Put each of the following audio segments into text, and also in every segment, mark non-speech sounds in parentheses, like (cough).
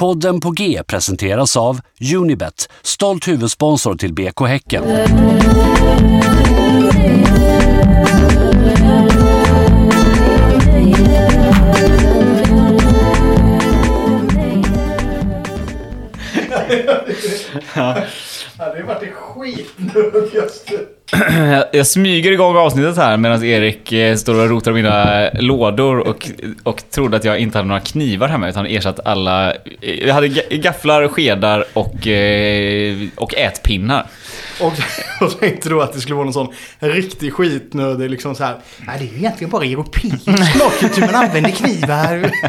Podden på G presenteras av Unibet, stolt huvudsponsor till BK Häcken. Ja, (laughs) det har varit det skitnödigaste. Jag smyger igång avsnittet här medan Erik eh, står och rotar mina lådor och, och trodde att jag inte hade några knivar hemma utan ersatt alla... Jag hade gafflar, skedar och, eh, och ätpinnar. Och, (laughs) och tänkte då att det skulle vara någon sån riktig skitnödig liksom så här. Nej, det är ju egentligen bara europeisk matkultur man använder knivar. (laughs)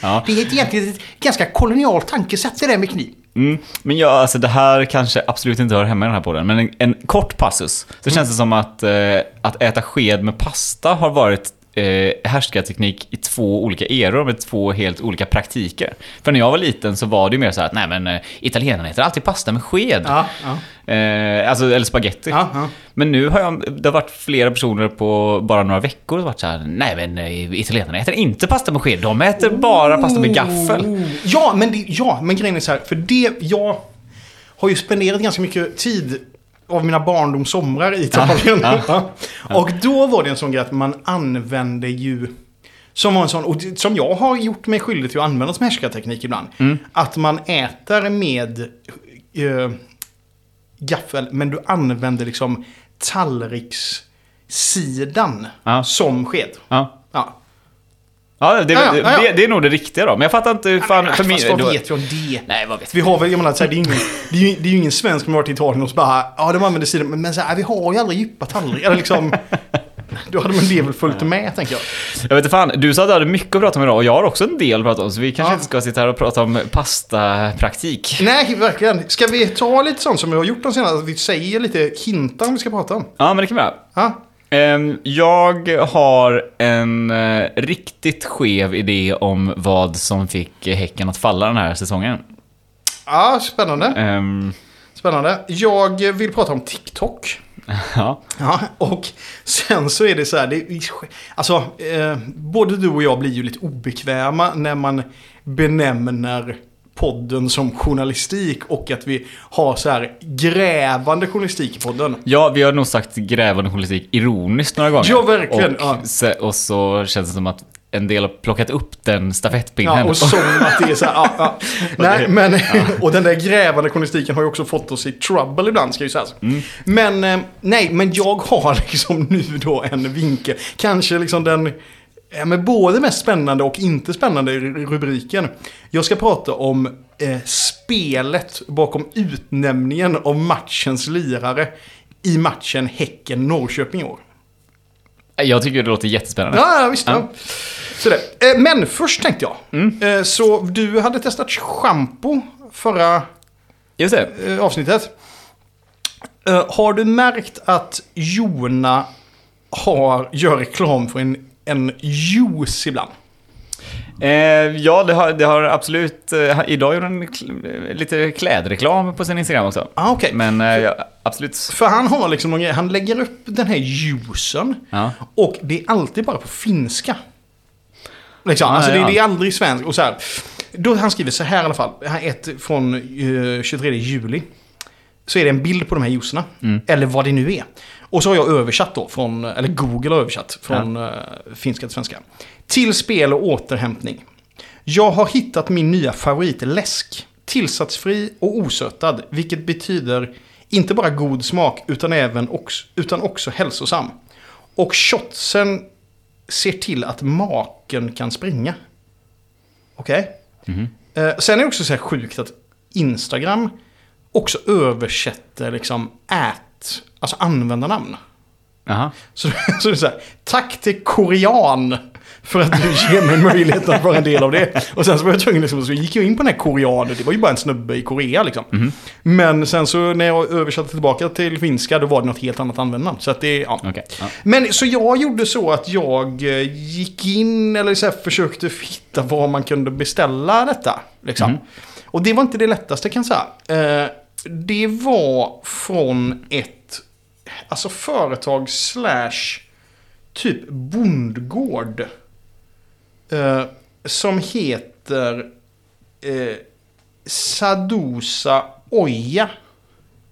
Ja. Det är egentligen ett ganska kolonialt tankesätt det där med kniv. Mm. Men ja, alltså det här kanske absolut inte hör hemma i den här podden, men en, en kort passus. Så mm. känns det som att, eh, att äta sked med pasta har varit eh, härskarteknik i två olika eror med två helt olika praktiker. För när jag var liten så var det ju mer så här att nej men eh, italienarna äter alltid pasta med sked. Ja, ja. Eh, alltså, eller spaghetti. Ja, men nu har jag, det har varit flera personer på bara några veckor som varit så här, nej men eh, italienarna äter inte pasta med sked, de äter bara pasta med gaffel. Ja, men, det, ja, men grejen är så här, för det, jag har ju spenderat ganska mycket tid av mina barndomssomrar i Italien. Ja, (laughs) ja, ja. Och då var det en sån grej att man använde ju som var en sån, och som jag har gjort mig skyldig till att använda som härskarteknik ibland. Mm. Att man äter med äh, gaffel, men du använder liksom tallrikssidan som sked. Ja. Ja, det, ja, ja, ja. Det, det, är nog det riktiga då. Men jag fattar inte... Fan, nej, för min, vad vet vi om det? Nej, vad vet vi? Har väl, jag menar, så här, det, är ingen, det, är ju, det är ju ingen svensk som har varit i Italien och så bara, ja de använder sidan, men, men så här, vi har ju aldrig djupa tallrikar. Eller liksom... (laughs) Då hade man det väl följt med, tänker jag. Jag vet inte fan, du sa att du hade mycket att prata om idag och jag har också en del att prata om, så vi kanske ja. inte ska sitta här och prata om pastapraktik. Nej, verkligen. Ska vi ta lite sånt som vi har gjort de senaste, vi säger lite hintar om vi ska prata om? Ja, men det kan vi göra. Ja. Ehm, jag har en eh, riktigt skev idé om vad som fick Häcken att falla den här säsongen. Ja, spännande. Um... Spännande. Jag vill prata om TikTok. (laughs) Ja. ja. Och sen så är det så här, det, alltså, eh, både du och jag blir ju lite obekväma när man benämner podden som journalistik och att vi har så här grävande journalistik i podden. Ja, vi har nog sagt grävande journalistik ironiskt några gånger. Ja, verkligen. Och, ja. och så känns det som att en del har plockat upp den stafettpinnen. Ja, och som (laughs) att det är så här, ja, ja. (laughs) Nej, men, (laughs) och den där grävande journalistiken har ju också fått oss i trouble ibland, ska ju sägas. Mm. Men, eh, nej, men jag har liksom nu då en vinkel. Kanske liksom den Ja, men både mest spännande och inte spännande rubriken. Jag ska prata om eh, spelet bakom utnämningen av matchens lirare i matchen Häcken-Norrköping i år. Jag tycker det låter jättespännande. Ja, visst. Ja. Så det. Eh, men först tänkte jag. Mm. Eh, så du hade testat shampoo förra Just det. Eh, avsnittet. Eh, har du märkt att Jona har, gör reklam för en en juice ibland. Eh, ja, det har, det har absolut... Eh, idag gjorde han lite klädreklam på sin Instagram också. Ah, okay. Men eh, ja, absolut. För han har liksom han lägger upp den här juicen. Ja. Och det är alltid bara på finska. Liksom. Ah, alltså ja. det, det, är aldrig svenskt. Och så här, då han skriver så här i alla fall. Ett från uh, 23 juli. Så är det en bild på de här juicerna. Mm. Eller vad det nu är. Och så har jag översatt då, från, eller Google har översatt från ja. uh, finska till svenska. Till spel och återhämtning. Jag har hittat min nya favoritläsk. Tillsatsfri och osötad, vilket betyder inte bara god smak utan även också, utan också hälsosam. Och shotsen ser till att maken kan springa. Okej? Okay? Mm -hmm. uh, sen är det också så här sjukt att Instagram också översätter liksom ät alltså användarnamn. Aha. Så, (laughs) så det är så här, tack till korean för att du ger mig möjligheten att vara en del av det. Och sen så var jag tvungen, liksom, så gick jag in på den här koreanen, det var ju bara en snubbe i Korea liksom. Mm. Men sen så när jag översatte tillbaka till finska, då var det något helt annat användarnamn. Så att det, ja. Okay. ja. Men så jag gjorde så att jag eh, gick in, eller så här, försökte hitta var man kunde beställa detta. Liksom. Mm. Och det var inte det lättaste kan jag säga. Det var från ett alltså företag slash typ bondgård. Eh, som heter eh, Sadusa Oja.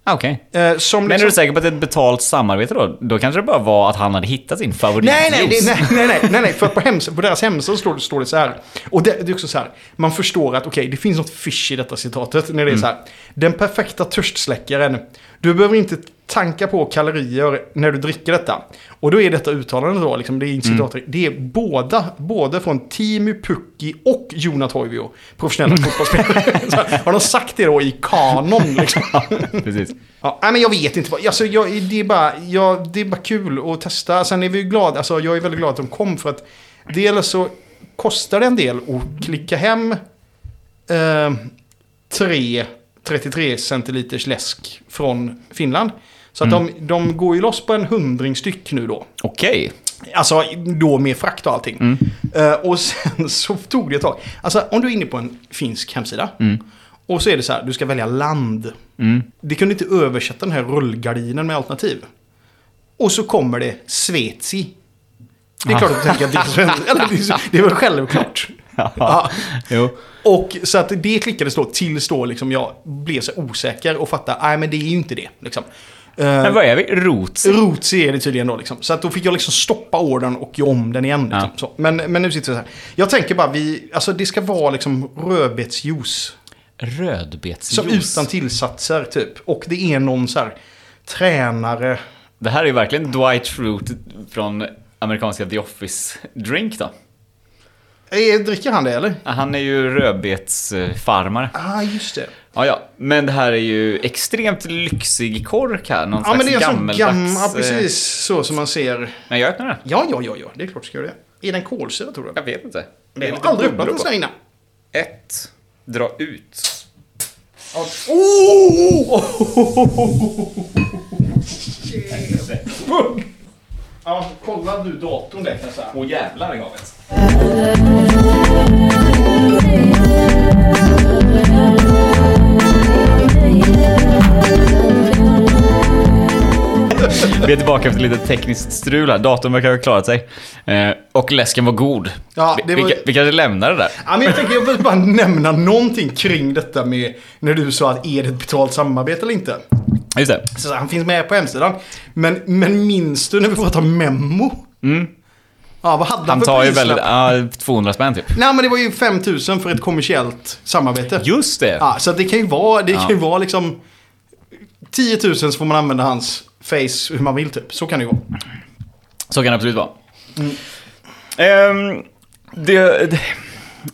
Ah, Okej. Eh, som Men är du säker på att det är ett betalt samarbete då? Då kanske det bara var att han hade hittat sin favoritjuice. Nej, nej, det, nej, nej, nej, nej, nej, för på, hems, på deras hemsida står, står det så här. Och det, det är också så här, man förstår att okej, det finns något fish i detta citatet. När det är så här, den perfekta törstsläckaren. Du behöver inte tanka på kalorier när du dricker detta. Och då är detta uttalande då, liksom, det är citatet, det är båda, både från Timu Pukki och Jona Toivio, professionella fotbollsspelare. (laughs) Har de sagt det då i kanon liksom? (laughs) Precis. Ja, nej, men jag vet inte. Alltså, jag, det, är bara, jag, det är bara kul att testa. Sen är vi ju glada. Alltså, jag är väldigt glad att de kom för att dels så kostar det en del att klicka hem eh, tre 33 centiliters läsk från Finland. Så att de, de går ju loss på en hundring styck nu då. Okej. Alltså då med frakt och allting. Eh, och sen (laughs) så tog det ett tag. Alltså om du är inne på en finsk hemsida. Och så är det så här, du ska välja land. Det kunde inte översätta den här rullgardinen med alternativ. Och så kommer det Svetsi. Det är klart att du tänker att det är svenskt. (laughs) Eller det är så- Det är väl självklart. Ja. Jo. Och så att det klickades då tills då liksom jag blev så osäker och fattade, nej men det är ju inte det. Liksom. Eh, Men vad är vi? Rots? Rotsi är det tydligen då liksom. Så att då fick jag liksom stoppa ordern och göra om den igen. Liksom. Ja. Så. Men, men nu sitter det så här. Jag tänker bara, vi, alltså det ska vara liksom rödbetsjuice. Rödbetsjuice. Som utan tillsatser typ. Och det är någon så här tränare. Det här är ju verkligen Dwight Schrute från amerikanska The Office-drink då. Eh, dricker han det eller? Han är ju rödbetsfarmare. Ah, just det. Ja, ja. Men det här är ju extremt lyxig kork här. Någon Ja, slags men det är gammeldags... gammal, ja, eh, precis så som man ser. Men jag öppnar den. Ja, ja, ja, ja, det är klart du ska göra det. Är den kolsyra tror du? Jag vet inte. Det är har lite aldrig öppnat en sån innan. Ett. Dra ut. Ja. Oh! Ja, kolla du datorn där kan jag säga. Åh jävlar i gavet. Vi är tillbaka efter lite tekniskt strul här. Datorn verkar ha klarat sig. Eh, och läsken var god. Ja, vi, det var- vi, vi kanske lämnar det där. Ja, men jag tänker jag vill bara (laughs) nämna någonting kring detta med när du sa att är det ett betalt samarbete eller inte. Just det. Så han finns med på hemsidan. Men, men minns du när vi pratade om Memo? Ja, vad hade han. Han för tar ju väldigt... Ja, 200 spänn typ. Nej, men det var ju 5000 för ett kommersiellt samarbete. Just det. Ja, så det kan ju vara, det Ja. kan ju vara liksom 10 000 så får man använda hans face hur man vill typ. Så kan det ju vara. Så kan det absolut vara. Mm. Ehm, det, det,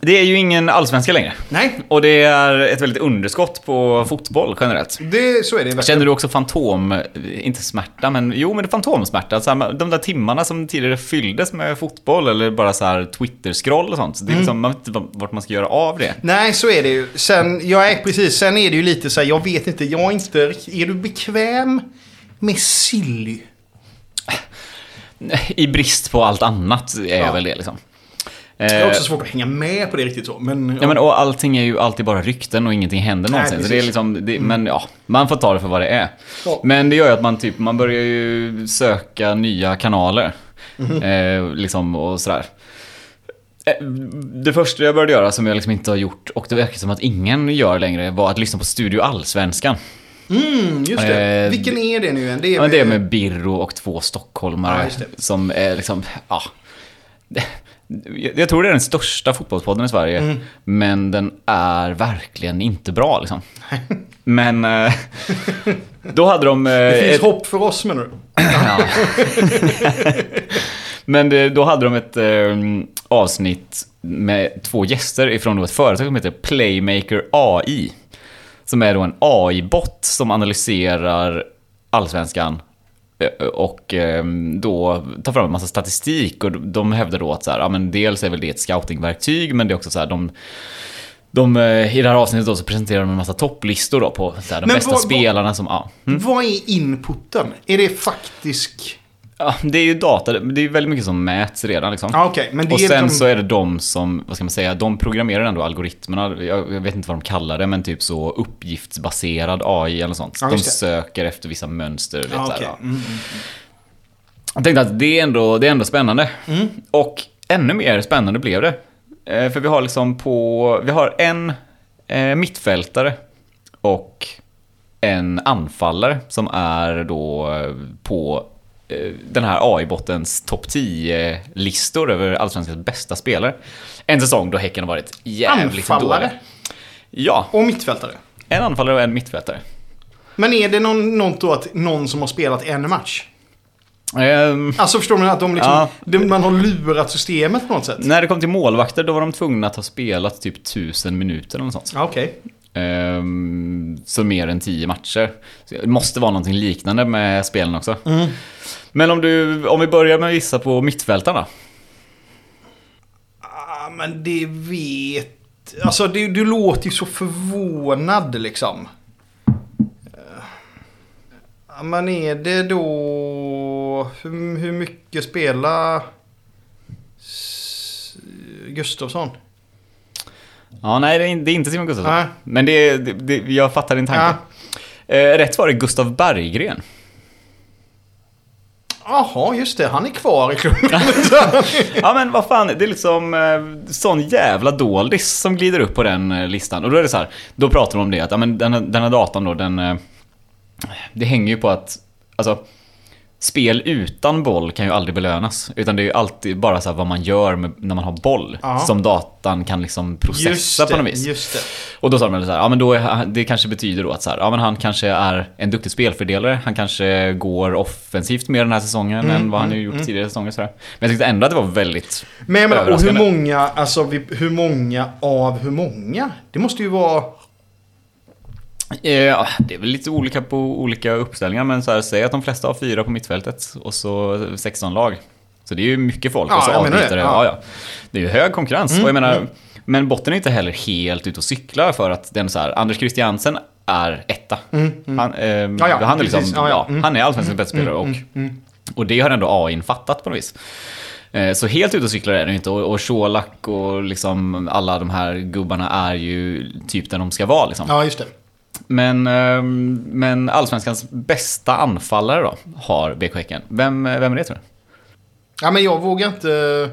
det är ju ingen allsvenska längre. Nej, Och det är ett väldigt underskott på fotboll generellt. det, så är det verkligen. Känner du också fantom, inte smärta, men jo men fantomsmärta. Så här, de där timmarna som tidigare fylldes med fotboll eller bara så här Twitter-scroll och sånt. Det är liksom, man vet inte vart man ska göra av det. Nej, så är det ju. Sen, jag är precis, sen är det ju lite så här, jag vet inte, jag är inte, är du bekväm med silly? I brist på allt annat är Ja. jag väl det liksom. Jag har Eh, också svårt att hänga med på det riktigt så, men... Ja men och allting är ju alltid bara rykten och ingenting händer Nej, någonsin. så det är liksom, det, men ja, man får ta det för vad det är. Ja. Men det gör ju att man typ, man börjar ju söka nya kanaler. Mhm. Eh, liksom och sådär. Eh, Det första jag började göra som jag liksom inte har gjort och det verkar som att ingen gör längre var att lyssna på Studio Allsvenskan. Mm, just det. Eh, Vilken är det nu igen? Det är, Ja, men det är med Birro och två stockholmare Ja, det. som är liksom, ja. Jag tror det är den största fotbollspodden i Sverige, Mm. men den är verkligen inte bra liksom. Men eh, då hade de... eh, Det finns ett- hopp för oss menar du? (clears throat) Ja. Men det, då hade de ett eh, avsnitt med två gäster ifrån ett företag som heter Playmaker AI. Som är då en AI-bot som analyserar allsvenskan eh, och eh, då tar fram en massa statistik och de hävdar då att så här, ja, men dels är väl det ett scoutingverktyg men det är också så här, de de, eh, I det här avsnittet då så presenterar de en massa topplistor då på här, de Men bästa vad- spelarna som... Ja. Vad är inputen? Är det faktisk... Ja, det är ju data, det är väldigt mycket som mäts redan liksom. Ja, okej. men det och är sen liksom... så är det de som, vad ska man säga, de programmerar ändå algoritmerna. Jag, jag vet inte vad de kallar det, men typ så uppgiftsbaserad AI eller sånt. Ja, de söker efter vissa mönster. Vet, här, okej. ja. Mm, mm. Jag tänkte att det är ändå, det är ändå spännande. Mm. Och ännu mer spännande blev det. Eh, För vi har liksom på, vi har en eh, mittfältare och en anfallare som är då på den här AI-bottens topp 10-listor över Allsvenskans bästa spelare. En säsong då Häcken har varit jävligt Anfallare? dåliga. Ja, Och mittfältare. en anfallare och en mittfältare. Men är det någon, något då att någon som har spelat en match? Ehm, Alltså förstår man att de liksom, Ja. de, man har lurat systemet på något sätt? när det kom till målvakter då var de tvungna att ha spelat typ 1000 minuter eller något sånt. Okej. Ehm, så mer än 10 matcher. Så det måste vara någonting liknande med spelen också. Mm. Men om, du, om vi börjar med att gissa på mittfältarna. Ah, men det vet... Alltså det, du låter ju så förvånad liksom. Ja, men är det då... Hur, hur mycket spelar Gustafsson? Ja, nej, det är, in- det är inte Simon Gustafsson. Nej. Men det, det, det, jag fattar din tanke. Eh, rätt svar är Gustav Berggren. Jaha, just det. Han är kvar i klubben. (laughs) Ja men vad fan, det är liksom eh, sån jävla doldis som glider upp på den eh, listan. Och då är det så här, då pratar de om det att ja, men den, här- den här datorn då, den... Eh, det hänger ju på att, alltså... Spel utan boll kan ju aldrig belönas. Utan det är ju alltid bara så här vad man gör med, när man har boll. Ja. Som datan kan liksom processa just på något det, vis. just det. Och då sa de så här, ja men då är, det kanske betyder då att så här, ja men han kanske är en duktig spelfördelare. Han kanske går offensivt mer den här säsongen Mm, än vad han har gjort tidigare säsonger. Så här. Men jag tyckte ändå att det var väldigt Men jag menar, och hur många, alltså hur många av hur många? Det måste ju vara... Eh, Ja, det är väl lite olika på olika uppställningar, men så här, säg att de flesta har fyra på mittfältet och så 16 lag. Så det är ju mycket folk Ja, och så det. avbytare. Ja. Ja. Ja, Det är ju hög konkurrens. Mm, och jag menar, Men botten är inte heller helt ute och cyklar för att den så här, Anders Christiansen är etta. Han, eh, Mm, Ja, ja, han, är liksom. Ja. Mm. han är allsvenskans bästa spelare och, och det har ändå AI fattat på något vis. Eh, Så helt ute och cyklar är det inte. Och, och Colak och liksom alla de här gubbarna är ju typ där de ska vara. Liksom. Ja, just det. Men, ehm, men allsvenskans bästa anfallare då, har BK Häcken. Vem, vem är det tror du? Ja, men jag vågar inte...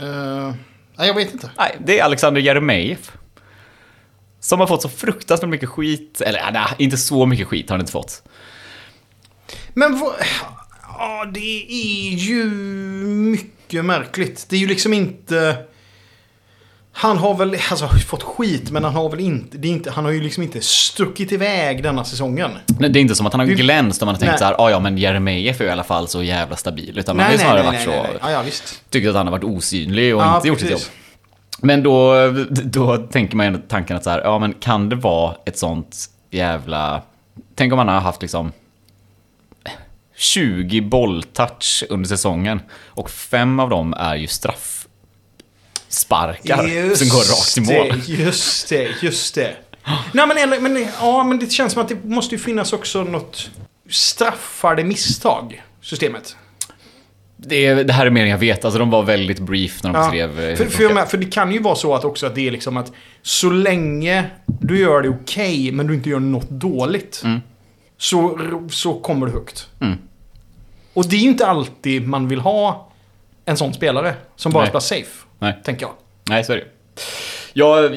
Eh, nej, jag vet inte. Nej, det är Alexander Jeremejeff. Som har fått så fruktansvärt mycket skit. Eller nej, inte så mycket skit har han inte fått. Men vad... Ja, det är ju mycket märkligt. Det är ju liksom inte... Han har väl alltså, fått skit, men han har väl inte, det är inte... Han har ju liksom inte stuckit iväg denna säsongen. Nej, Det är inte som att han har glänst och man har tänkt Nej. så här, "Ah, ja men Jeremejeff är i alla fall så jävla stabil. Utan man har ju snarare varit så, Ja, ja, tyckt att han har varit osynlig och Ja, inte gjort sitt jobb. Men då, då tänker man ju tanken att så här, ja men kan det vara ett sånt jävla... Tänk om han har haft liksom 20 bolltouch under säsongen och fem av dem är ju straffsparkar som går rakt i mål. Det, just det, just det. Nej, men, eller, men, ja, men det känns som att det måste ju finnas också något straffade misstag, systemet. Det, det här är mer än jag vet, alltså de var väldigt brief när de Ja, beskrev... eh, för, det för, med, för det kan ju vara så att också att det är liksom att så länge du gör det okej men du inte gör något dåligt Mm. så, så kommer du högt. Mm. Och det är ju inte alltid man vill ha en sån spelare som bara Nej. spelar safe, Nej. tänker jag. Nej, så är det jag,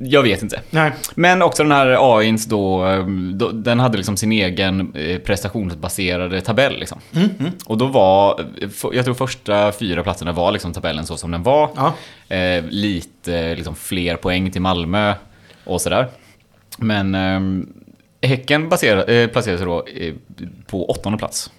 jag vet inte. Nej. Men också den här AIns då, ehm, då den hade liksom sin egen eh, prestationsbaserade tabell liksom. Och då var, jag tror första fyra platserna var liksom tabellen så som den var. Ja. Eh, lite liksom fler poäng till Malmö och sådär. Men ehm, Häcken baserar, eh, placerade sig då eh, på åttonde plats.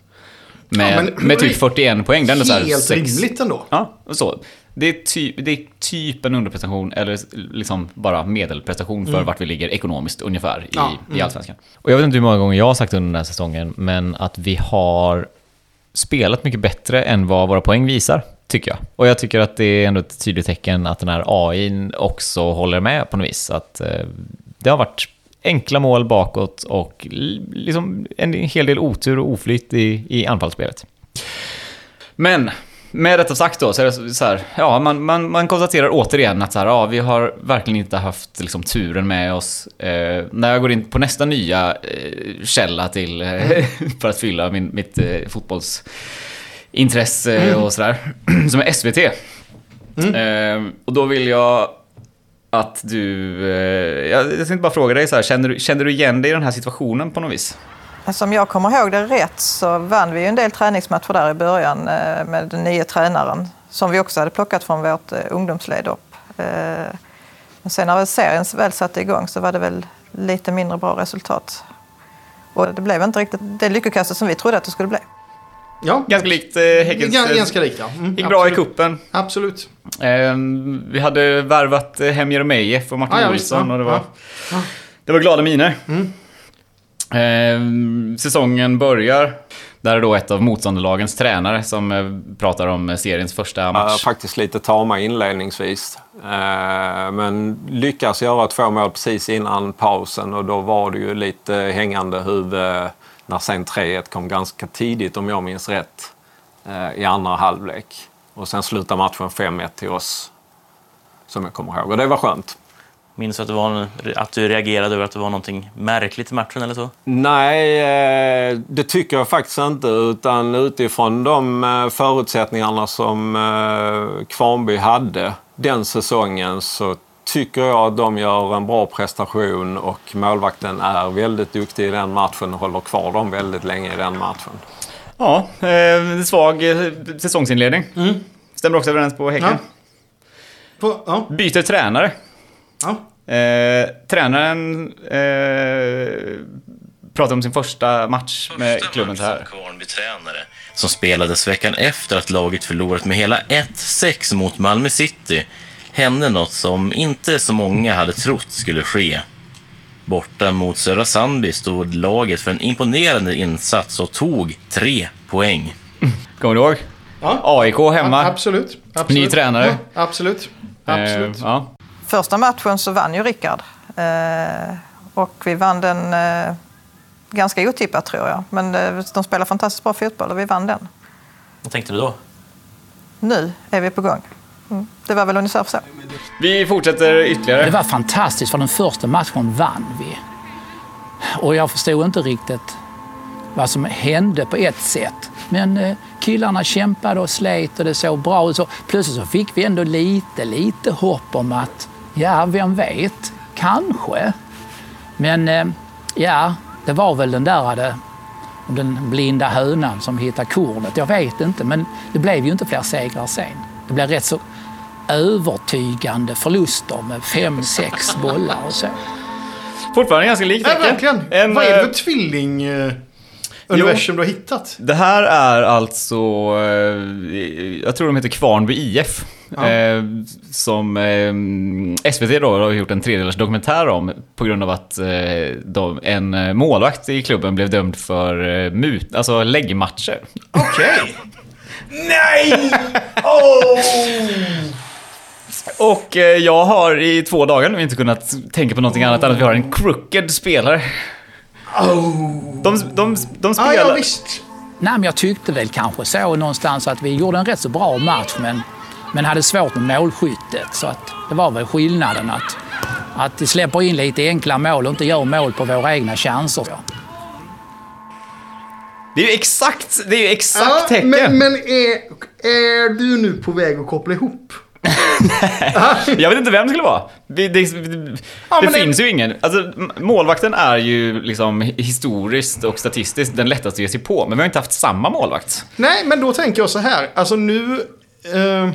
Med, Ja, men- med typ 41 poäng. Här Helt sex- rimligt ändå. Ja, så. Det är, typ, det är typ en underprestation, eller liksom bara medelprestation för vart vi ligger ekonomiskt ungefär i, Ja, i Allsvenskan. Och jag vet inte hur många gånger jag har sagt under den här säsongen, men att vi har spelat mycket bättre än vad våra poäng visar, tycker jag. Och jag tycker att det är ändå ett tydligt tecken att den här AI också håller med på något vis. Att eh, det har varit enkla mål bakåt och liksom en hel del otur och oflyt i, i anfallsspelet. Men med detta sagt då, så är det så här, ja, man, man, man konstaterar återigen att så här, ja, vi har verkligen inte haft liksom, turen med oss. Eh, när jag går in på nästa nya eh, källa till, eh, (laughs) för att fylla min, mitt eh, fotbollsintresse och sådär, (clears throat) som är SVT. Eh, och då vill jag att du... Eh, jag tänkte bara fråga dig så här, känner du, känner du igen dig i den här situationen på något vis? Alltså, om jag kommer ihåg det rätt så vann vi ju en del träningsmatcher där i början eh, med den nya tränaren som vi också hade plockat från vårt eh, ungdomsled upp. Eh, men sen när serien väl satte igång så var det väl lite mindre bra resultat. Och det blev inte riktigt det lyckokastet som vi trodde att det skulle bli. Ja. Ganska likt eh, Häckens... Ganska, likt, ja. Mm, gick bra i kuppen. Absolut. Eh, vi hade värvat hem Jeremejeff och Martin ah, ja, Olsson ja, och det var, ja. det var glada miner. Mm. Eh, säsongen börjar. Där är då ett av motståndarlagens tränare som eh, pratar om seriens första match. Ja, faktiskt lite tama inledningsvis. Eh, men lyckas göra två mål precis innan pausen och då var det ju lite hängande huvud när sen 3-1 kom ganska tidigt om jag minns rätt eh, i andra halvlek. Och sen slutar matchen 5-1 till oss som jag kommer ihåg och det var skönt. Minns du att, det var, att du reagerade över att det var någonting märkligt i matchen eller så? Nej, eh, det tycker jag faktiskt inte. Utan utifrån de eh, förutsättningarna som eh, Kvarnby hade den säsongen så tycker jag att de gör en bra prestation och målvakten är väldigt duktig i den matchen och håller kvar dem väldigt länge i den matchen. Ja, eh, svag säsongsinledning. Mm. Stämmer också överens på Häcken. Ja. På, ja. Byter tränare. Ja. Eh, tränaren eh, pratar om sin första match första med klubben så här. Kvarnby-tränare som spelades veckan efter att laget förlorat med hela 1-6 mot Malmö City hände något som inte så många hade trott skulle ske. Borta mot Södra Sandby stod laget för en imponerande insats och tog tre poäng. Kommer du ihåg? Ja. AIK hemma. Ja, absolut. absolut. Ny tränare. Ja, absolut. absolut. Eh, ja. Första matchen så vann ju Rickard. Eh, och vi vann den eh, ganska otippat tror jag. Men eh, de spelar fantastiskt bra fotboll och vi vann den. Vad tänkte du då? Nu är vi på gång. Mm. Det var väl ungefär så. Vi fortsätter ytterligare. Det var fantastiskt för den första matchen vann vi. Och jag förstod inte riktigt vad som hände på ett sätt. Men killarna kämpade och slet och det såg bra ut. Plötsligt så fick vi ändå lite, lite hopp om att, ja, vem vet, kanske. Men eh, ja, det var väl den där eh, den blinda hönan som hittade kornet. Jag vet inte, men det blev ju inte fler segrar sen. Det blev rätt så övertygande förluster med fem, sex bollar och så. Fortfarande ganska likt Ja, verkligen. En, Vad är det för tvilling... universum du har hittat? Det här är alltså, jag tror de heter Kvarnby IF. Ja. Eh, som eh, SVT då har gjort en tredelars dokumentär om på grund av att eh, de, en målvakt i klubben blev dömd för eh, mut, alltså läggmatcher. Okej! Okay. (laughs) Nej! Oh! Och eh, jag har i två dagar nu inte kunnat tänka på någonting annat än att vi har en crooked spelare. Oh. De, de, de spelar... Ah, ja, visst. Nej, men jag tyckte väl kanske så någonstans att vi gjorde en rätt så bra match, men, men hade svårt med målskyttet. Så att det var väl skillnaden att, att vi släpper in lite enkla mål och inte gör mål på våra egna chanser. Det är ju exakt, det är ju exakt ja, tecken. Men, men är, är du nu på väg att koppla ihop? Jag vet inte vem det skulle vara. Det, det, det, ja, det finns ju ingen. Alltså, målvakten är ju liksom historiskt och statistiskt den lättaste att ge sig på. Men vi har inte haft samma målvakt. Nej, men då tänker jag så här. Alltså nu... Eh,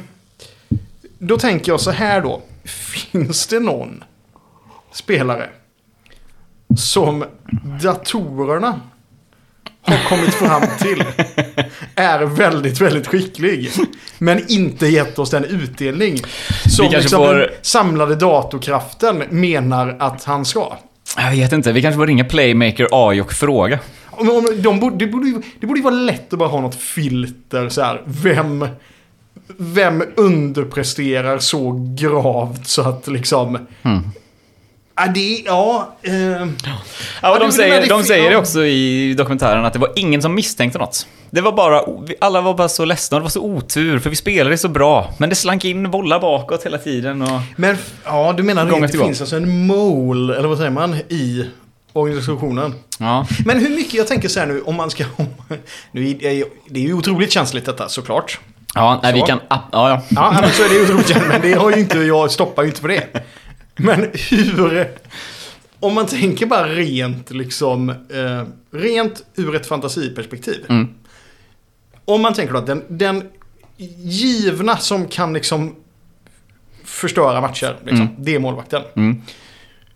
då tänker jag så här då. Finns det någon spelare som datorerna har kommit fram till är väldigt, väldigt skicklig. Men inte gett oss den utdelning som liksom får... den samlade datorkraften menar att han ska. Jag vet inte, vi kanske får ringa Playmaker AI och fråga. De borde, det, borde ju, det borde ju vara lätt att bara ha något filter så här. Vem, vem underpresterar så gravt så att liksom... Mm. Ja, det, ja, eh, ja, ja de, säger, de säger det också i dokumentären att det var ingen som misstänkte något. Det var bara, alla var bara så ledsna det var så otur för vi spelade så bra. Men det slank in bollar bakåt hela tiden och... Men, ja du menar att det finns alltså en mål, eller vad säger man, i organisationen. Ja. Men hur mycket, jag tänker så här nu, om man ska... (laughs) nu, det är ju otroligt känsligt detta såklart. Ja, nej, vi kan... Ja, ja. Ja, men så är det otroligt känsligt, men det har ju inte, jag stoppar ju inte på det. Men hur... Om man tänker bara rent liksom... Eh, rent ur ett fantasiperspektiv. Mm. Om man tänker då att den, den givna som kan liksom förstöra matcher, liksom, Mm. det är målvakten. Mm.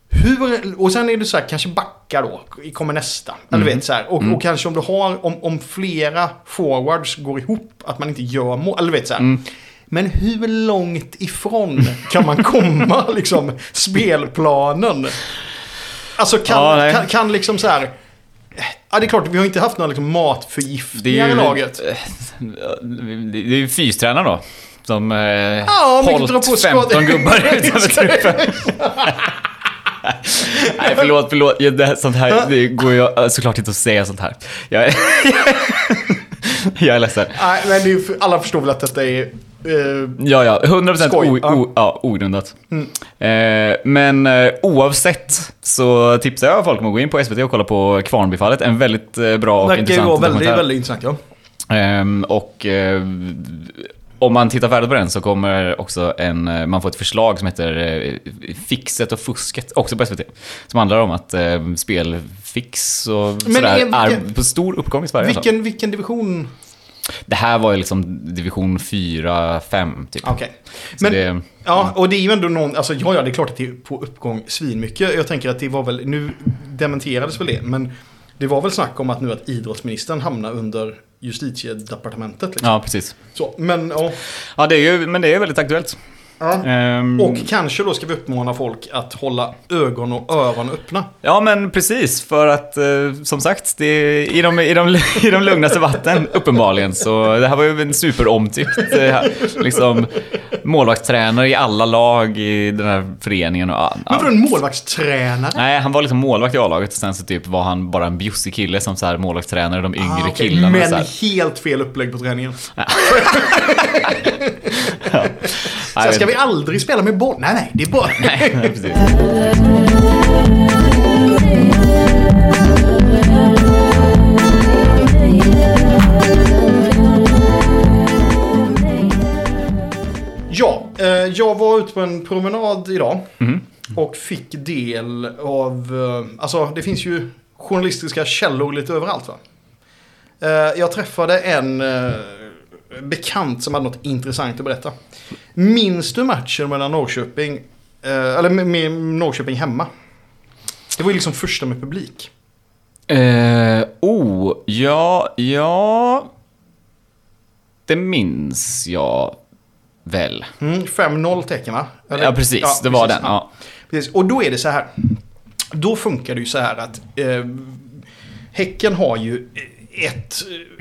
Hur, och sen är det så här, kanske backa då, kommer nästa. Eller Mm. vet så här, och, och kanske om du har, om, om flera forwards går ihop, att man inte gör mål, eller vet så här. Men hur långt ifrån kan man komma, (laughs) liksom, spelplanen? Alltså kan, Ja, kan, kan liksom så här... Ja, det är klart, vi har inte haft några liksom matförgiftningar i laget. (laughs) Det är ju fystränaren då. Som eh, Ja, skad- 15 gubbar (laughs) utanför truppen. Nej, förlåt, förlåt. Det här, sånt här, det går ju såklart inte att säga sånt här. Jag är, jag är ledsen. Nej, men alla förstår väl att detta är... Eh, Ja, ja. 100% Skoj, o. Mm. o, ja, ogrundat. Eh, men eh, oavsett så tipsar jag folk om att gå in på SVT och kolla på Kvarnbyfallet. En väldigt eh, bra och intressant vara väldigt, dokumentär. väldigt intressant, ja. Ehm, och eh, om man tittar färdigt på den så kommer också en, eh, man får ett förslag som heter Fixet och fusket, också på SVT. Som handlar om att spelfix och Men sådär är- är vilken- på stor uppgång i Sverige. alltså. Vilken, vilken division? Det här var ju liksom division 4-5 typ. Okej. Så Men, det, ja, och det är ju ändå någon, alltså ja, ja, det är klart att det är på uppgång svinmycket. Jag tänker att det var väl, nu dementerades väl det, men det var väl snack om att nu att idrottsministern hamnar under justitiedepartementet. Liksom. ja, precis. Så, men ja. Ja, det är ju, men det är väldigt aktuellt. Ja. Ehm, Och kanske då ska vi uppmana folk att hålla ögon och öron öppna. Ja, men precis. För att, eh, som sagt, det i, de, i, de, (laughs) i de lugnaste vatten, uppenbarligen. Så det här var ju en superomtyckt eh, liksom, målvaktstränare i alla lag i den här föreningen. Och, ja, Men för en målvaktstränare? Nej, han var liksom målvakt i A-laget. Sen så typ var han bara en bjussig kille som så här målvaktstränare de yngre Ah, okej. killarna. Men helt fel upplägg på träningen. Nej, (laughs) Så ska vi aldrig spela med boll? Nej, nej, det är bara... (laughs) Nej, (laughs) precis. Ja, eh, jag var ute på en promenad idag. Mhm. Och fick del av... Eh, alltså, det finns ju journalistiska källor lite överallt va? Eh, jag träffade en bekant som hade något intressant att berätta. Minns du matchen mellan Norrköping... Eh, eller med, Norrköping hemma? Det var ju liksom första med publik. Eh, oh, ja, ja... Det minns jag väl. Mm, 5-0 tecken va? Eller- Ja, precis. det var precis. den. Ja. Precis. Och då är det så här. Då funkar det ju så här att eh, Häcken har ju ett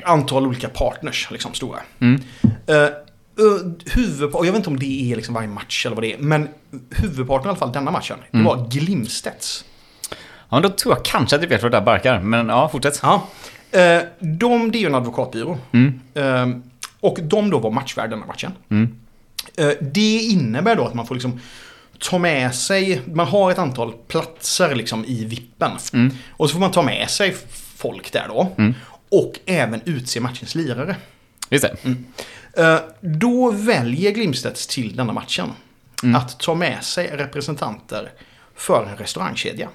antal olika partners, liksom stora. Mm. Eh, eh, och jag vet inte om det är liksom varje match eller vad det är, men huvudparten i alla fall denna matchen, Mm. det var Glimstedts. Ja, då tror jag kanske att jag vet vad det där barkar. Men ja, fortsätt. Ja. Eh, de, det är ju en advokatbyrå. Mm. Eh, och de då var matchvärd denna matchen. Mm. Eh, det innebär då att man får liksom ta med sig, man har ett antal platser liksom i vippen. Mm. Och så får man ta med sig folk där då. Mm. Och även utse matchens lirare. Just det. Eh, då väljer Glimstedts till denna matchen Mm. att ta med sig representanter för en restaurangkedja.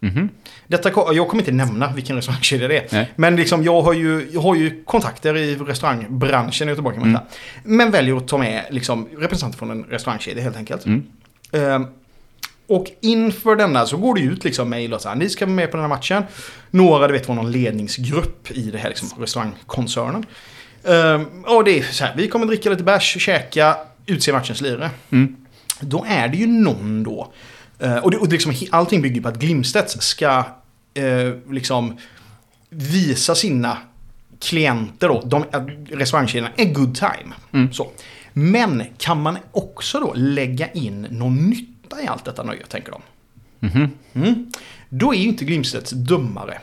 Mhm. Detta, jag kommer inte nämna vilken restaurangkedja det är. Nej. Men liksom, jag, har ju, jag har ju kontakter i restaurangbranschen i Göteborg. Säga. Men väljer att ta med liksom, representanter från en restaurangkedja helt enkelt. Mm. Och inför denna så går det ut liksom mejl och så här, ni ska vara med på den här matchen. Några, du vet, var någon ledningsgrupp i det här liksom, restaurangkoncernen. Ehm, och det är så här, vi kommer dricka lite bärs, käka, utse matchens lirare. Mm. Då är det ju någon då. eh, och det, och det liksom, allting bygger på att Glimstedts ska eh, liksom visa sina klienter då, de, att restaurangkedjorna, en good time. Mm. Så. Men kan man också då lägga in någon nytta i allt detta nöje, tänker de. Mhm. Mm. Då är ju inte Glimstedts dummare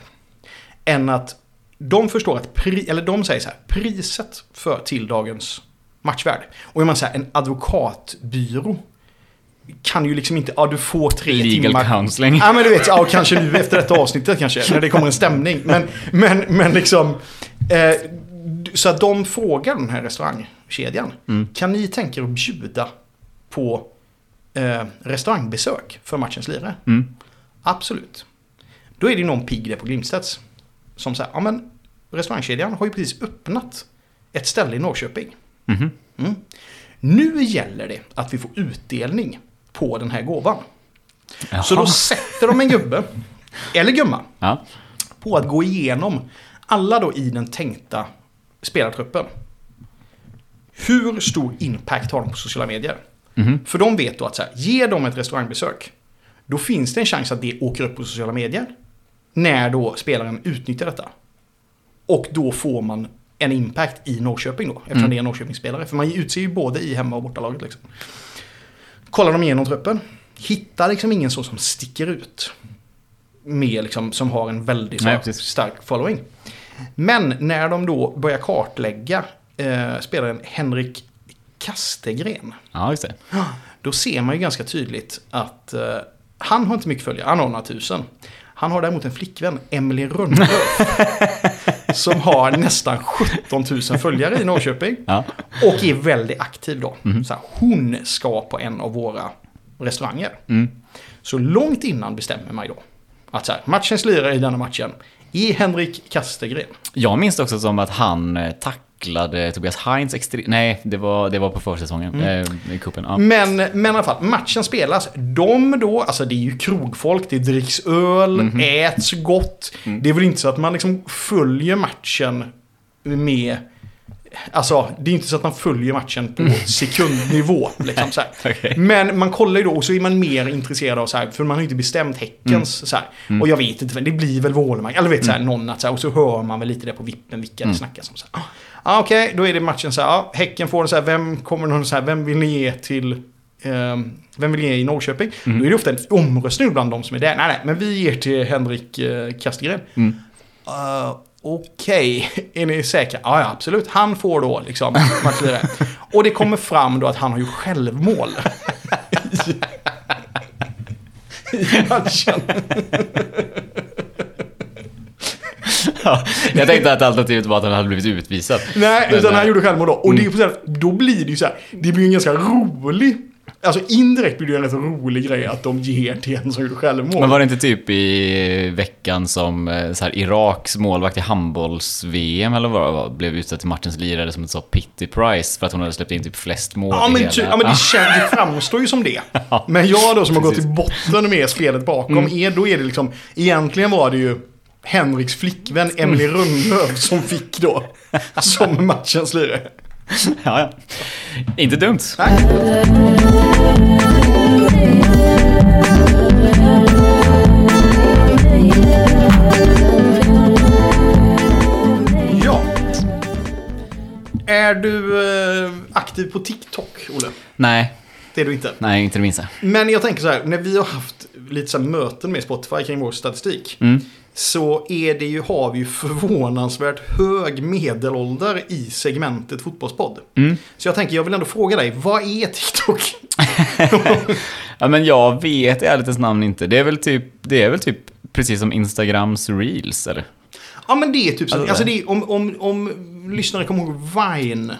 än att de förstår att, pri, eller de säger så här, priset för till dagens matchvärd. Och är man så här, en advokatbyrå kan ju liksom inte, ja du får tre Legal timmar. counseling. Ja men du vet, ja kanske nu efter detta avsnittet kanske, när det kommer en stämning. Men, men, men liksom, eh, så att de frågar den här restaurangkedjan, Mm. kan ni tänka er att bjuda på eh, restaurangbesök för matchens lirare. Mm. Absolut. Då är det någon pigg där på Glimstedts. Som säger, ja men restaurangkedjan har ju precis öppnat ett ställe i Norrköping. Mhm. Mm. Nu gäller det att vi får utdelning på den här gåvan. Så då sätter de en gubbe, eller gumma, Ja. på att gå igenom alla då i den tänkta spelartruppen. Hur stor impact har de på sociala medier? För de vet då att så här, ger de ett restaurangbesök, då finns det en chans att det åker upp på sociala medier. När då spelaren utnyttjar detta. Och då får man en impact i Norrköping då, eftersom det är en Norrköpingsspelare. För man utser ju både i hemma och bortalaget. Liksom. Kollar de igenom truppen, hittar liksom ingen så som sticker ut. Med liksom, som har en väldigt Nej, stark following. Men när de då börjar kartlägga eh, spelaren Henrik Kastegren. ja, just det. Då ser man ju ganska tydligt att eh, han har inte mycket följare, han har några tusen. Han har däremot en flickvän, Emily Rönnlöf. (laughs) som har nästan 17 000 följare i Norrköping. Ja. Och är väldigt aktiv då. Så här, hon ska på en av våra restauranger. Så långt innan bestämmer man ju då. Att så här, matchens lirare i denna matchen är Henrik Kastegren. Jag minns det också som att han eh, tacklade Tobias Heinz extremt... Nej, det var, det var på försäsongen eh, i cupen. Ja. Men, men i alla fall, matchen spelas. De då, alltså det är ju krogfolk, det dricks öl, äts gott. Det är väl inte så att man liksom följer matchen med... Alltså, det är inte så att man följer matchen på sekundnivå. (laughs) Liksom, så. Okej. Men man kollar ju då och så är man mer intresserad av så här, för man har ju inte bestämt Häckens så här. Och jag vet inte, det blir väl Wålemark, eller vet så här, någon att så här, och så hör man väl lite det på vippen vilka det snackas om. Så här. Ah, Okej, då är det matchen så här, ja, Häcken får den så här, vem kommer någon så här, vem vill ni ge till ehm, vem vill ge i Norrköping? Då är det ofta en omröstning bland de som är där. Nej, nej, men vi ger till Henrik uh, Kastegren. Uh, Okej, (laughs) är ni säkra? Ja, ja, absolut. Han får då liksom matchlirare. Och det kommer fram då att han har ju självmål. I matchen. Ja, jag tänkte att alternativet var att han hade blivit utvisad. Nej, Men, utan han eh, gjorde självmål då. Och det så här, då blir det ju så här, det blir ju en ganska rolig, alltså indirekt blir det ju en rätt rolig grej att de ger till en som gjorde självmål. Men var det inte typ i veckan som eh, så här, Iraks målvakt i handbolls-VM eller vad det var, blev utsedd till matchens lirare som ett så Pitty Price för att hon hade släppt in typ flest mål Ja i men, hela- ty, ja, men det, känns, det framstår ju som det. (laughs) Men jag då som har gått till botten med spelet bakom, Mm. är, då är det liksom, egentligen var det ju Henriks flickvän Emily Rönnlöf som fick då, (laughs) som matchens lirare. (laughs) ja, ja. Inte dumt. Ja. Är du eh, aktiv på TikTok, Olle? Nej, Det är du inte. nej inte det minsta. Men jag tänker så här, när vi har haft lite så här möten med Spotify kring vår statistik. Så är det ju, har vi ju förvånansvärt hög medelålder i segmentet fotbollspodd. Så jag tänker, jag vill ändå fråga dig, vad är TikTok? (laughs) Ja, men jag vet i ärlighetens namn inte. Det är väl typ, det är väl typ precis som Instagrams reels eller? ja men det är typ så, Alltså, alltså det är, om, om, om lyssnare kommer ihåg Vine.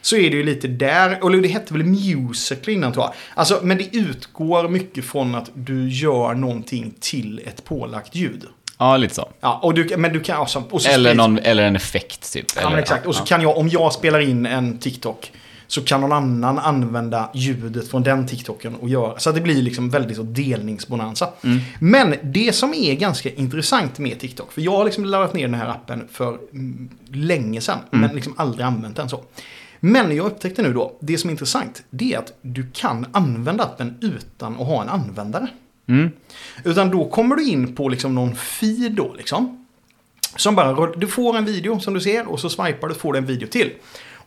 Så är det ju lite där, eller det hette väl Musical innan tror jag. Alltså, men det utgår mycket från att du gör någonting till ett pålagt ljud. Ja, lite så. Ja, och du, men du kan alltså, och så Eller, någon, eller en effekt typ. Ja, eller, exakt. Och så kan jag, om jag spelar in en TikTok, så kan någon annan använda ljudet från den TikToken och göra. Så det blir liksom väldigt så delningsbonanza. Men det som är ganska intressant med TikTok, för jag har liksom laddat ner den här appen för mm, länge sedan, men liksom aldrig använt den så. Men jag upptäckte nu då, det som är intressant, det är att du kan använda appen utan att ha en användare. Utan då kommer du in på liksom någon feed då liksom. Som bara, du får en video som du ser och så swipar du får du en video till.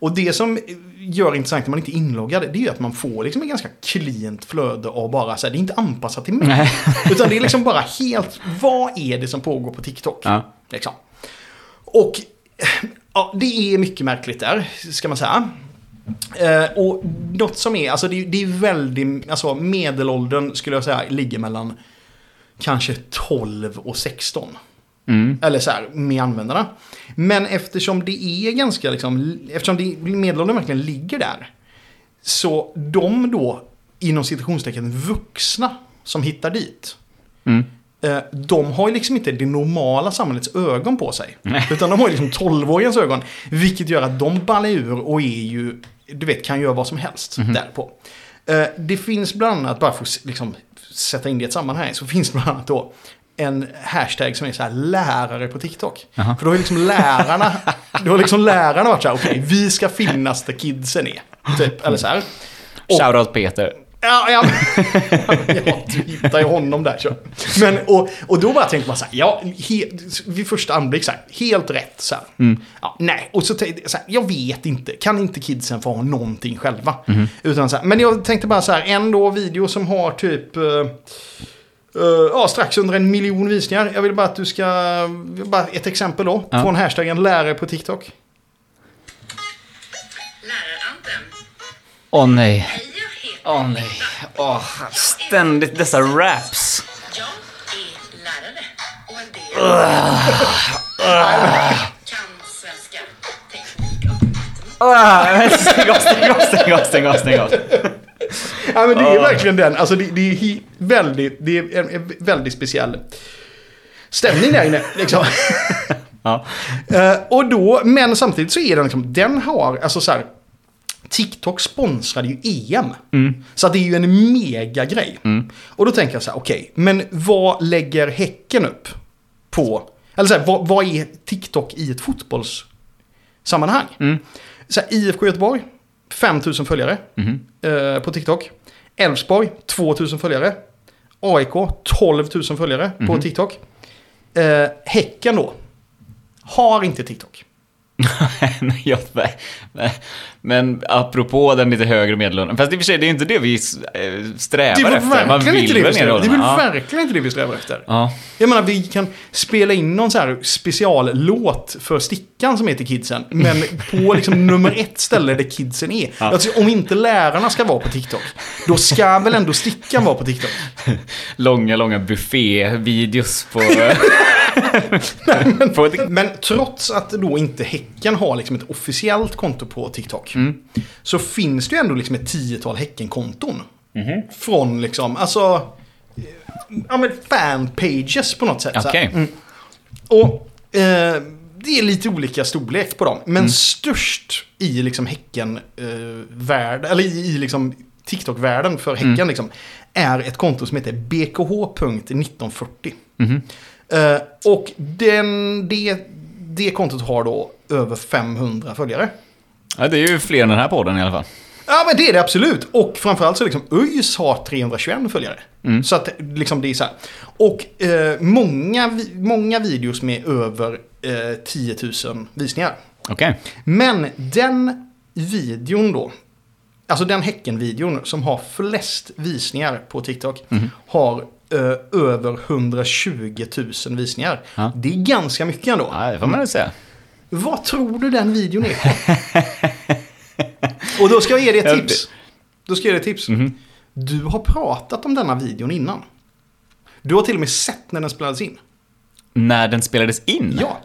Och det som gör det intressant när man inte är inloggad, det är ju att man får liksom en ganska cleant flöde av bara så här, det är inte anpassat till mig. (laughs) Utan det är liksom bara helt, vad är det som pågår på TikTok? Ja. Liksom. Och ja, det är mycket märkligt där, ska man säga. Eh, och något som är, alltså det, det är väldigt, alltså medelåldern skulle jag säga ligger mellan kanske 12 och 16. Eller så här, med användarna. Men eftersom det är ganska liksom, eftersom det, medelåldern verkligen ligger där. Så de då inom citationstecken vuxna som hittar dit. Mm. Eh, de har ju liksom inte det normala samhällets ögon på sig. Utan de har ju liksom 12-åringens ögon. Vilket gör att de ballar ur och är ju, du vet, kan göra vad som helst Mhm. därpå. Eh, det finns bland annat, bara för att liksom, sätta in det i ett sammanhang, så finns bland annat då en hashtag som är så här lärare på TikTok. För då har liksom lärarna, då har liksom lärarna varit så här, okej, vi ska finnas där kidsen är. Typ, eller så här. Och- Shoutout Peter. Ja, ja. (laughs) ja du hittar ju honom där. Så. Men, och, och då bara tänkte man så här, ja, he, vid första anblick så här, helt rätt. Så här. Ja, nej, och så så här, jag vet inte, kan inte kidsen få ha någonting själva? Utan så här, men jag tänkte bara så här, en då video som har typ... eh, eh, ja, strax under en miljon visningar. Jag vill bara att du ska... Bara ett exempel då. Ja. Från hashtaggen lärare på TikTok. Läraranden. Åh nej. Åh nej. Åh, ständigt dessa raps. Jag är lärare och en del. Ah, men stäng av, stäng av, stäng av, stäng av, stäng av. Ja, men det är verkligen den. Alltså det, det är väldigt, det är en, en väldigt speciell stämning där inne. Liksom. Ja. Eh, och då, men samtidigt så är den liksom, den har, alltså så här, TikTok sponsrade ju EM. Så att det är ju en mega grej. Och då tänker jag så här, okej, men vad lägger Häcken upp på, eller så här, vad, vad är TikTok i ett fotbollssammanhang? Så här, IFK Göteborg, 5000 följare eh, på TikTok. Elfsborg, 2000 följare. AIK, 12 000 följare på TikTok. Eh, häcken då, har inte TikTok. (laughs) Nej, jag. Men apropå den lite högre medelåldern. Fast i och för sig, det är inte det vi eh, strävar Det efter. Man verkligen inte vill det väl ner Det är väl. Ja. verkligen inte det vi strävar efter. Ja. Jag menar, vi kan spela in någon så här speciallåt för Stickan som heter Kidsen. Men på (laughs) liksom nummer ett ställe där kidsen är. Alltså, om inte lärarna ska vara på TikTok, då ska väl ändå Stickan vara på TikTok? (laughs) Långa, långa buffé-videos på... på Men trots att då inte Häcken har liksom ett officiellt konto på TikTok. Så finns det ju ändå liksom ett tiotal Häcken-konton. Från liksom, alltså... eh, Ja men fanpages på något sätt. Okej. Mm. Och eh, det är lite olika storlek på dem. Men störst i liksom Häcken-värld, eller i, i liksom TikTok-världen för Häcken liksom, är ett konto som heter bkh.1940. Eh, och den, det, det kontot har då över 500 följare. Ja, det är ju fler än den här podden i alla fall. Ja, men det är det absolut. Och framförallt så liksom ÖIS har 321 följare. Så att liksom det är så här. Och eh, många, många videos med över eh, 10 000 visningar. Okej. Men den videon då, alltså den Häcken-videon som har flest visningar på TikTok, har eh, över 120 000 visningar. Ja. Det är ganska mycket ändå. Ja, det får man väl säga. Vad tror du den videon är? (laughs) Och då ska jag ge dig ett tips. Då ska jag ge dig ett tips. Du har pratat om denna videon innan. Du har till och med sett när den spelades in. När den spelades in? Ja.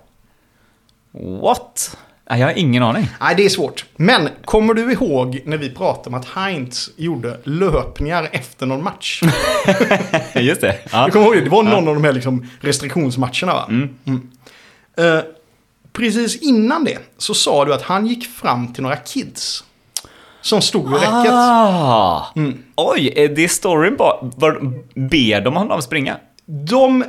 What? Nej, jag har ingen aning. Nej, det är svårt. Men kommer du ihåg när vi pratade om att Heinz gjorde löpningar efter någon match? (laughs) Just det. Ja. Du kommer ihåg det? Det var någon av de här liksom restriktionsmatcherna va? Mm. Eh, precis innan det så sa du att han gick fram till några kids. Som stod vid räcket. Ah. Oj, är det storyn bara? Ber de honom springa? De,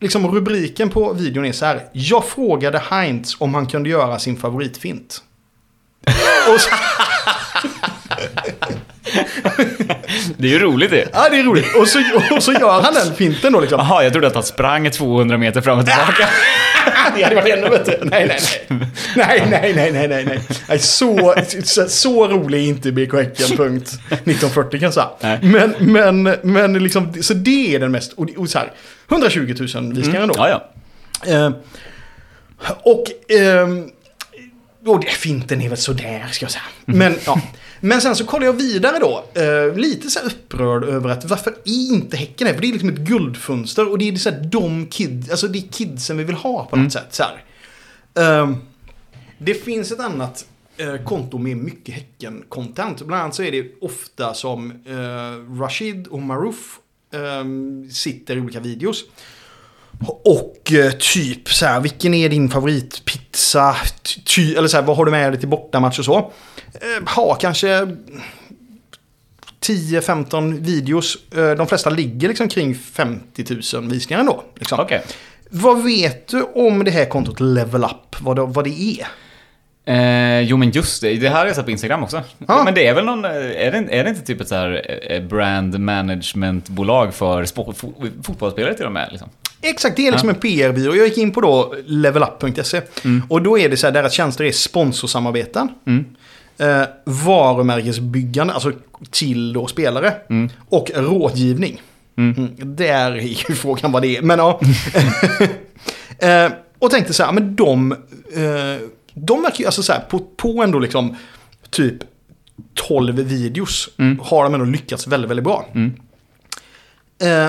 liksom rubriken på videon är så här. Jag frågade Heinz om han kunde göra sin favoritfint. (laughs) Så, Det är ju roligt det. ja, det är roligt. Och så, och så gör han den finten då liksom. Jaha, jag trodde att han sprang 200 meter fram och tillbaka. (laughs) Det hade varit ännu bättre. Nej, nej, nej. Nej, nej, nej, nej, nej, nej. nej så, så, så rolig är inte BK Häcken, punkt 1940 kan jag säga. Men, men, men liksom, så det är den mest, och, och så här, 120 000 visningar ändå. Ja, ja. Eh, och... ehm, och finten är väl sådär, ska jag säga. Men, ja. Men sen så kollar jag vidare då. eh, lite så här upprörd över att varför är inte Häcken här? För det är liksom ett guldfönster och det är så här de kid, alltså det är kidsen vi vill ha på något sätt. Så. Ehm, det finns ett annat eh, konton med mycket Häcken-content. Bland annat så är det ofta som eh, Rashid och Maruf eh, sitter i olika videos. Och eh, typ så här, vilken är din favoritpizza? Ty, eller så här, vad har du med dig till bortamatch och så? Eh, ha kanske 10-15 videos. Eh, de flesta ligger liksom kring 50 000 visningar ändå. Liksom. Okej. Vad vet du om det här kontot Level Up? Vad det, vad det är? Eh, jo men just det, det här har jag sett på Instagram också. Ja. Men det är väl någon, eh, är det, är det inte typ ett så här brand management-bolag för spo- fo- fotbollsspelare till och med? Liksom? Exakt, det är liksom en PR-byrå. Jag gick in på då levelup.se. Och då är det så här, deras tjänster är sponsorsamarbeten. Eh, varumärkesbyggande, alltså till då spelare. Och rådgivning. Mm. Där är ju (laughs) frågan vad det är. Men ja. (laughs) eh, och tänkte så här, men de, eh, de verkar ju, alltså så här, på, på ändå liksom typ 12 videos har de ändå lyckats väldigt, väldigt bra. Eh,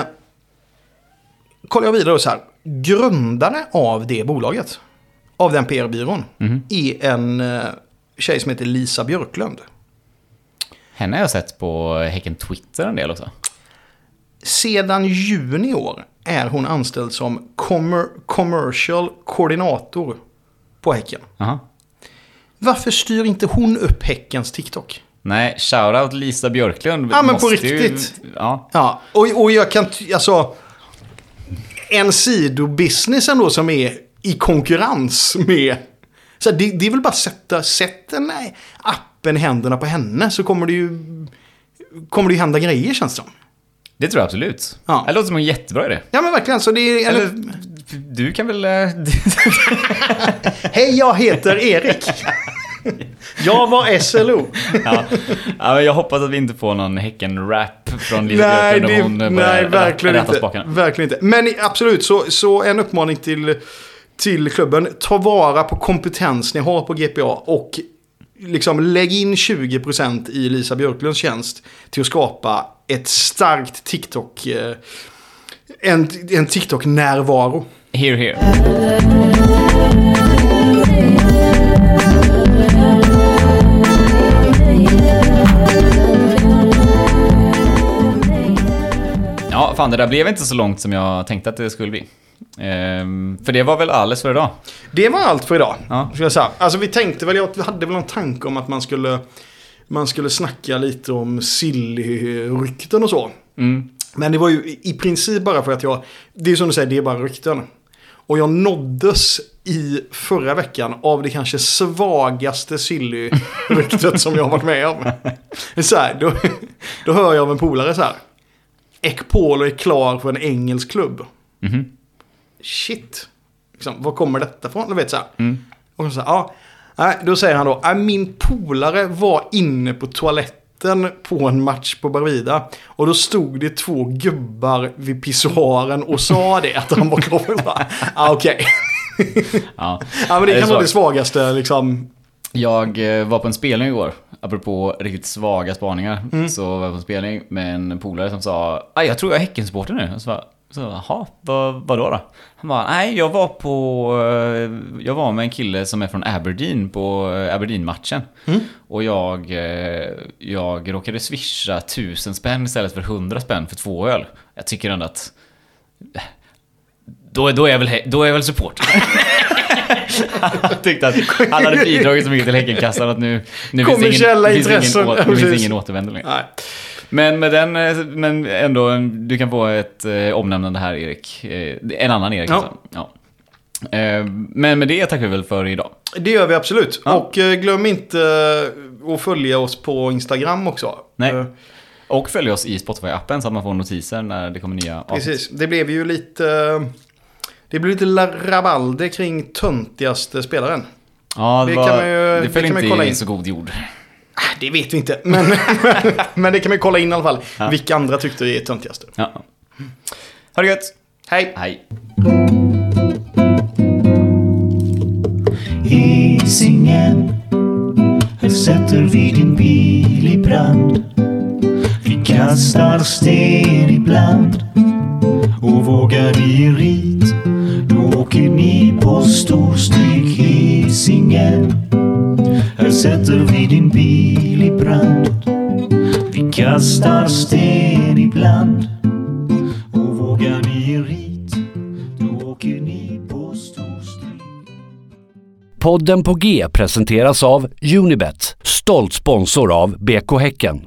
kollar jag vidare och så här. Grundare av det bolaget, av den PR-byrån, är en eh, tjej som heter Lisa Björklund. Henne har jag sett på Häcken Twitter en del också. Sedan juni i år är hon anställd som commer- commercial koordinator på Häcken. Aha. Varför styr inte hon upp Häckens TikTok? Nej, shoutout Lisa Björklund. Ja, men på Måste ju- riktigt. Ja. Ja, och, och jag kan, alltså, en sidobusiness ändå som är i konkurrens med, så det, det är väl bara att sätta, sätt den appen i händerna på henne så kommer det ju, kommer det ju hända grejer känns det som. Det tror jag absolut. Ja. Det låter som en jättebra idé. Ja men verkligen, så det är, Eller, eller, du kan väl... eh, (laughs) hej jag heter Erik. Jag var SLO. ja. ja, jag hoppas att vi inte får någon Häcken-rap från Lisa Nej, Björklund det, hon eh, nej börjar verkligen inte. verkligen inte. Men absolut, så, så en uppmaning till, till klubben. Ta vara på kompetens ni har på GPA och liksom lägg in 20% i Lisa Björklunds tjänst till att skapa ett starkt TikTok. eh, En, en TikTok-närvaro. Here, here. Fan det där blev inte så långt som jag tänkte att det skulle bli. Ehm, för det var väl alldeles för idag. Det var allt för idag. Ja. Ska jag säga. Alltså vi tänkte väl, vi hade väl någon tanke om att man skulle, man skulle snacka lite om Silly-rykten och så. Mm. Men det var ju i princip bara för att jag, det är som du säger, det är bara rykten. Och jag nåddes i förra veckan av det kanske svagaste Silly-ryktet som jag har varit med om. (laughs) Så här, då, då hör jag av en polare så här. Ekpolo är klar för en engelsk klubb. Shit. Liksom, var kommer detta ifrån? Du vet så här. Och så här, ja. Nej, då säger han då, "Nej, min polare var inne på toaletten på en match på Bravida. Och då stod det två gubbar vid pissoaren och sa det, att han var bara, ah, Okej. Ja. Ja, men det kan vara det svagaste liksom. Jag eh, var på en spelning igår, apropå riktigt svaga spaningar. Mm. Så var jag på en spelning med en polare som sa "Ah, jag tror jag är Häckensupporter nu. Och så bara, så, jaha, vad, vadå då? Han bara, nej jag var på, eh, jag var med en kille som är från Aberdeen på eh, Aberdeen-matchen. Mm. Och jag, eh, jag råkade swisha tusen spänn istället för hundra spänn för två öl. Jag tycker ändå att då, då, är jag väl, då är jag väl supporter. (laughs) han tyckte att han hade bidragit så mycket till Häckenkassan att nu, nu finns ingen, finns ingen, å- nu finns ingen återvändo längre. Nej. Men med den, eh, men ändå, du kan få ett eh, omnämnande här Erik. Eh, en annan Erik Ja. alltså. Ja. Eh, men med det tackar vi väl för idag. Det gör vi absolut. Ja. Och eh, glöm inte eh, att följa oss på Instagram också. Nej. Eh, Och följ oss i Spotify-appen så att man får notiser när det kommer nya avsnitt. Precis, det blev ju lite... Det blev lite rabalder kring töntigaste spelaren. Ja, det, Det var, kan man ju- det det föll inte kolla i in. så god jord. Ah, Det vet vi inte, men, (laughs) men det kan man kolla in i alla fall. Vilka andra tyckte är töntigaste. Ja. Ha det gött! Hej! Hej! Hisingen Här sätter vi din bil i brand Vi kastar sten ibland Och vågar hit Då åker ni på storstryk Hisingen Här sätter vi din bil i brand. Vi kastar sten ibland. Och vågar ni er hit, då åker ni på storstryk. Podden på G presenteras av Unibet, stolt sponsor av BK Häcken.